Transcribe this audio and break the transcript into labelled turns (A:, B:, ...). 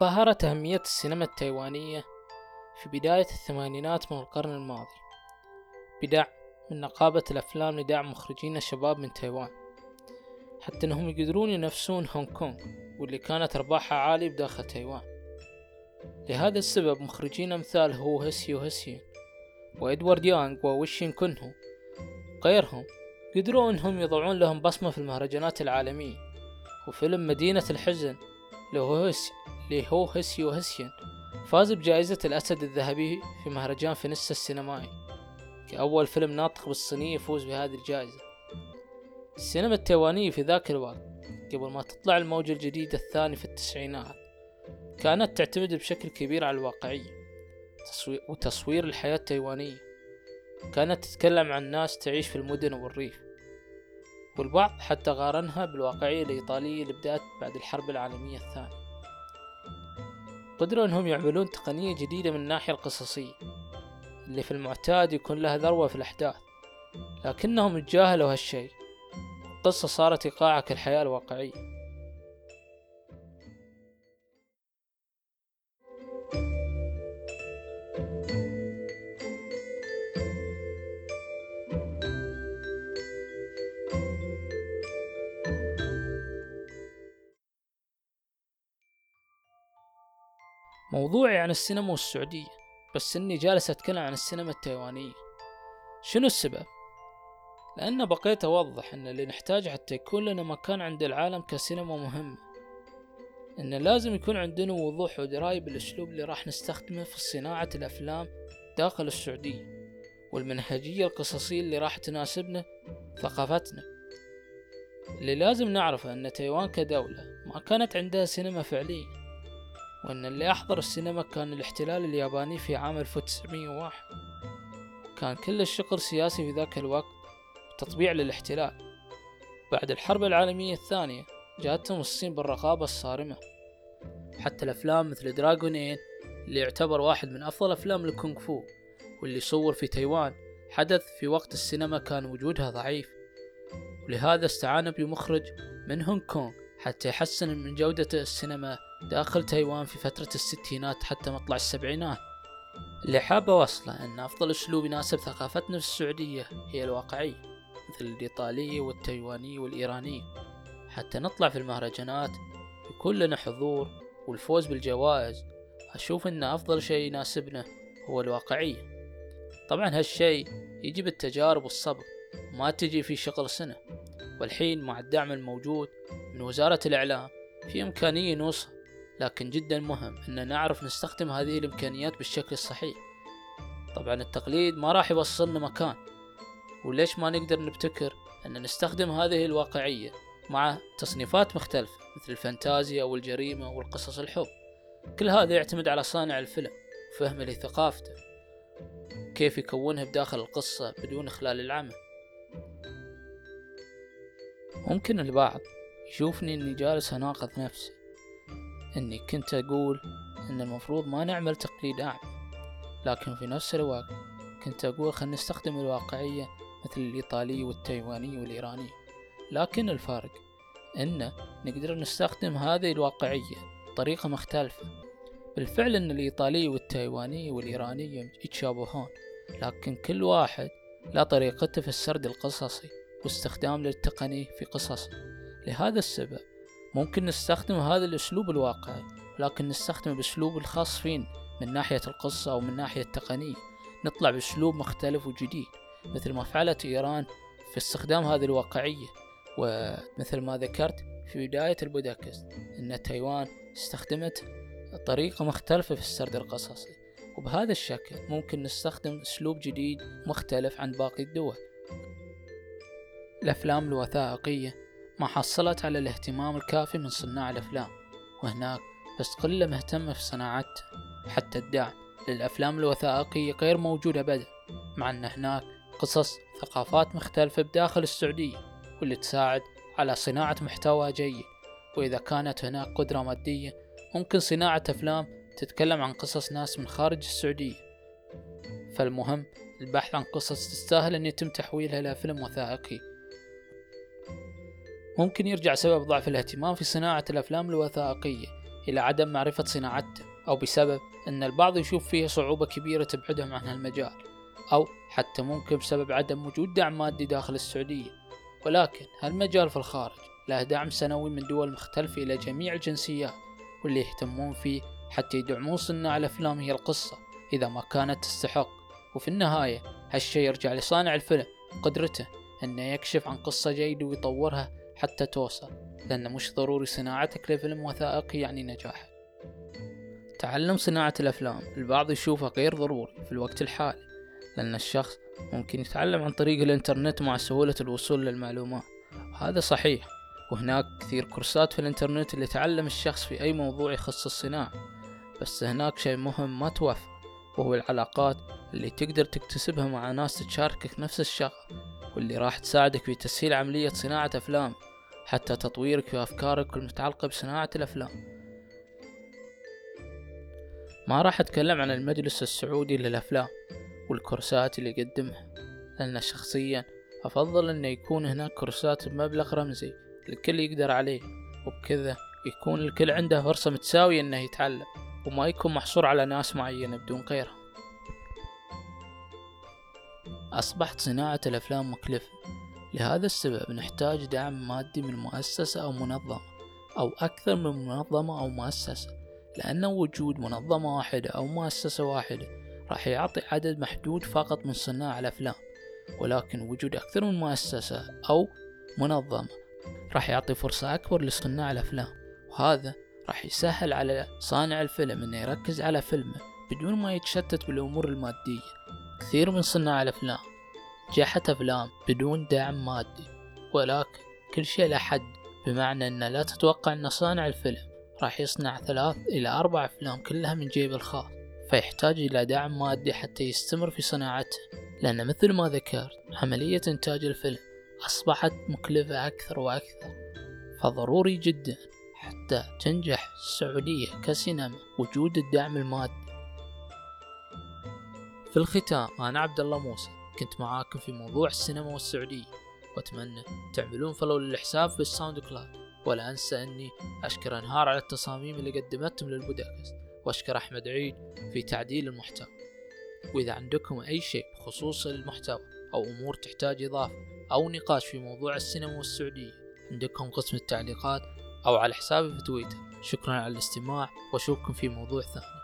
A: ظهرت أهمية السينما التايوانية في بداية الثمانينات من القرن الماضي. بدعم من نقابة الأفلام لدعم مخرجين الشباب من تايوان. حتى أنهم يقدرون ينافسون هونغ كونغ واللي كانت أرباحها عالية بداخل تايوان. لهذا السبب مخرجين أمثال هو هسيو هسيو وإدوارد يانغ ووشين كونهو غيرهم قدروا أنهم يضعون لهم بصمة في المهرجانات العالمية وفيلم مدينة الحزن لهو هسيو هسيان فاز بجائزة الأسد الذهبي في مهرجان فينيسا السينمائي كأول فيلم ناطق بالصينية يفوز بهذه الجائزة. السينما التايوانية في ذاك الوقت قبل ما تطلع الموجة الجديدة الثانية في التسعينات كانت تعتمد بشكل كبير على الواقعية وتصوير الحياة التايوانية. كانت تتكلم عن ناس تعيش في المدن والريف والبعض حتى قارنها بالواقعية الإيطالية اللي بدأت بعد الحرب العالمية الثانية. قدروا أنهم يعملون تقنية جديدة من الناحية القصصية اللي في المعتاد يكون لها ذروة في الأحداث. لكنهم تجاهلوا هالشي القصة صارت إيقاعها كالحياة الواقعية. موضوعي عن السينما والسعودية بس إني جالس أتكلم عن السينما التايوانية. شنو السبب؟ لأن بقيت أوضح أن اللي نحتاجه حتى يكون لنا مكان عند العالم كسينما مهمة. إن لازم يكون عندنا وضوح ودراية بالأسلوب اللي راح نستخدمه في صناعة الأفلام داخل السعودية والمنهجية القصصية اللي راح تناسبنا ثقافتنا. اللي لازم نعرفه أن تايوان كدولة ما كانت عندها سينما فعلية وأن اللي أحضر السينما كان الاحتلال الياباني في عام 1901 كان كل الشغل سياسي في ذاك الوقت تطبيع للاحتلال. بعد الحرب العالمية الثانية جاءتهم الصين بالرقابة الصارمة. حتى الأفلام مثل دراغون إين اللي يعتبر واحد من أفضل أفلام الكونغ فو واللي صور في تايوان حدث في وقت السينما كان وجودها ضعيف. ولهذا استعان بمخرج من هونغ كونغ حتى يحسن من جودة السينما داخل تايوان في فترة الستينات حتى مطلع السبعينات. اللي حاب أوصله أن أفضل أسلوب يناسب ثقافتنا في السعودية هي الواقعية مثل الإيطالية والتايوانية والإيرانية حتى نطلع في المهرجانات يكون لنا حضور والفوز بالجوائز أشوف أن أفضل شيء يناسبنا هو الواقعية طبعا هالشي يجي بالتجارب والصبر ما تجي في شغل سنة. والحين مع الدعم الموجود من وزارة الإعلام في إمكانية نوصل لكن جدا مهم أن نعرف نستخدم هذه الإمكانيات بالشكل الصحيح. طبعا التقليد ما راح يوصلنا مكان وليش ما نقدر نبتكر أن نستخدم هذه الواقعية مع تصنيفات مختلفة مثل الفانتازيا والجريمة والقصص الحب؟ كل هذا يعتمد على صانع الفيلم وفهمه لثقافته كيف يكونها بداخل القصة بدون إخلال العمل. ممكن البعض يشوفني إني جالس أناقض نفسي إني كنت أقول إن المفروض ما نعمل تقليد أعمى لكن في نفس الوقت كنت أقول خلنا نستخدم الواقعية مثل الايطالية والتايوانية والايرانية لكن الفرق إن نقدر نستخدم هذه الواقعية بطريقة مختلفة. بالفعل إن الايطالية والتايوانية والايرانية يتشابهون لكن كل واحد له طريقته في السرد القصصي واستخدام للتقني في قصص لهذا السبب ممكن نستخدم هذا الأسلوب الواقعي لكن نستخدمه بأسلوب الخاص فين؟ من ناحية القصة أو من ناحية التقنية. نطلع بأسلوب مختلف وجديد مثل ما فعلت إيران في استخدام هذه الواقعية. ومثل ما ذكرت في بداية البودكاست أن تايوان استخدمت طريقة مختلفة في السرد القصصي. وبهذا الشكل ممكن نستخدم أسلوب جديد مختلف عن باقي الدول. الأفلام الوثائقية ما حصلت على الاهتمام الكافي من صناع الأفلام. وهناك بس قلة مهتمة في صناعتها حتى الدعم للأفلام الوثائقية غير موجود أبدا مع أن هناك قصص ثقافات مختلفة بداخل السعودية واللي تساعد على صناعة محتوى جيد. وإذا كانت هناك قدرة مادية ممكن صناعة أفلام تتكلم عن قصص ناس من خارج السعودية. فالمهم البحث عن قصص تستاهل أن يتم تحويلها إلى فيلم وثائقي. ممكن يرجع سبب ضعف الاهتمام في صناعة الأفلام الوثائقية إلى عدم معرفة صناعته أو بسبب أن البعض يشوف فيها صعوبة كبيرة تبعدهم عن هالمجال أو حتى ممكن بسبب عدم وجود دعم مادي داخل السعودية. ولكن هالمجال في الخارج له دعم سنوي من دول مختلفة إلى جميع الجنسيات واللي يهتمون فيه حتى يدعمون صناع الأفلام هي القصة إذا ما كانت تستحق. وفي النهاية هالشي يرجع لصانع الفيلم قدرته أنه يكشف عن قصة جيدة ويطورها حتى توصل لأن مش ضروري صناعتك لفيلم وثائقي يعني نجاح تعلم صناعة الأفلام البعض يشوفها غير ضروري في الوقت الحالي لأن الشخص ممكن يتعلم عن طريق الإنترنت مع سهولة الوصول للمعلومات. هذا صحيح وهناك كثير كورسات في الإنترنت اللي تعلم الشخص في أي موضوع يخص الصناعة. بس هناك شيء مهم ما توفر وهو العلاقات اللي تقدر تكتسبها مع ناس تشاركك نفس الشغف. واللي راح تساعدك في تسهيل عملية صناعة أفلام حتى تطويرك في أفكارك المتعلقة بصناعة الأفلام. ما راح أتكلم عن المجلس السعودي للأفلام والكورسات اللي يقدمها لأن شخصيا أفضل أنه يكون هناك كورسات بمبلغ رمزي الكل يقدر عليه وبكذا يكون الكل عنده فرصة متساوية أنه يتعلم وما يكون محصور على ناس معينة بدون غيرها أصبحت صناعة الأفلام مكلفة. لهذا السبب نحتاج دعم مادي من مؤسسة أو منظمة أو أكثر من منظمة أو مؤسسة. لأن وجود منظمة واحدة أو مؤسسة واحدة راح يعطي عدد محدود فقط من صناع الأفلام ولكن وجود أكثر من مؤسسة أو منظمة راح يعطي فرصة أكبر لصناع الأفلام وهذا راح يسهل على صانع الفيلم إنه يركز على فيلمه بدون ما يتشتت بالأمور المادية. كثير من صناع الأفلام نجحت أفلام بدون دعم مادي ولكن كل شيء له حد بمعنى ان لا تتوقع أن صانع الفيلم راح يصنع ثلاث إلى أربع أفلام كلها من جيب الخاص فيحتاج إلى دعم مادي حتى يستمر في صناعته لأن مثل ما ذكرت عملية إنتاج الفيلم أصبحت مكلفة أكثر وأكثر فضروري جدا حتى تنجح السعودية كسينما وجود الدعم المادي. في الختام أنا عبد الله موسى. كنت معاكم في موضوع السينما والسعودية. وأتمنى تعملون follow للحساب في الساوند كلاود ولا أنسى أني أشكر أنهار على التصاميم اللي قدمتهم للبودكاست. وأشكر أحمد عيد في تعديل المحتوى. وإذا عندكم أي شيء بخصوص المحتوى أو أمور تحتاج إضافة أو نقاش في موضوع السينما والسعودية عندكم قسم التعليقات أو على حسابي في تويتر. شكرا على الاستماع. وأشوفكم في موضوع ثاني.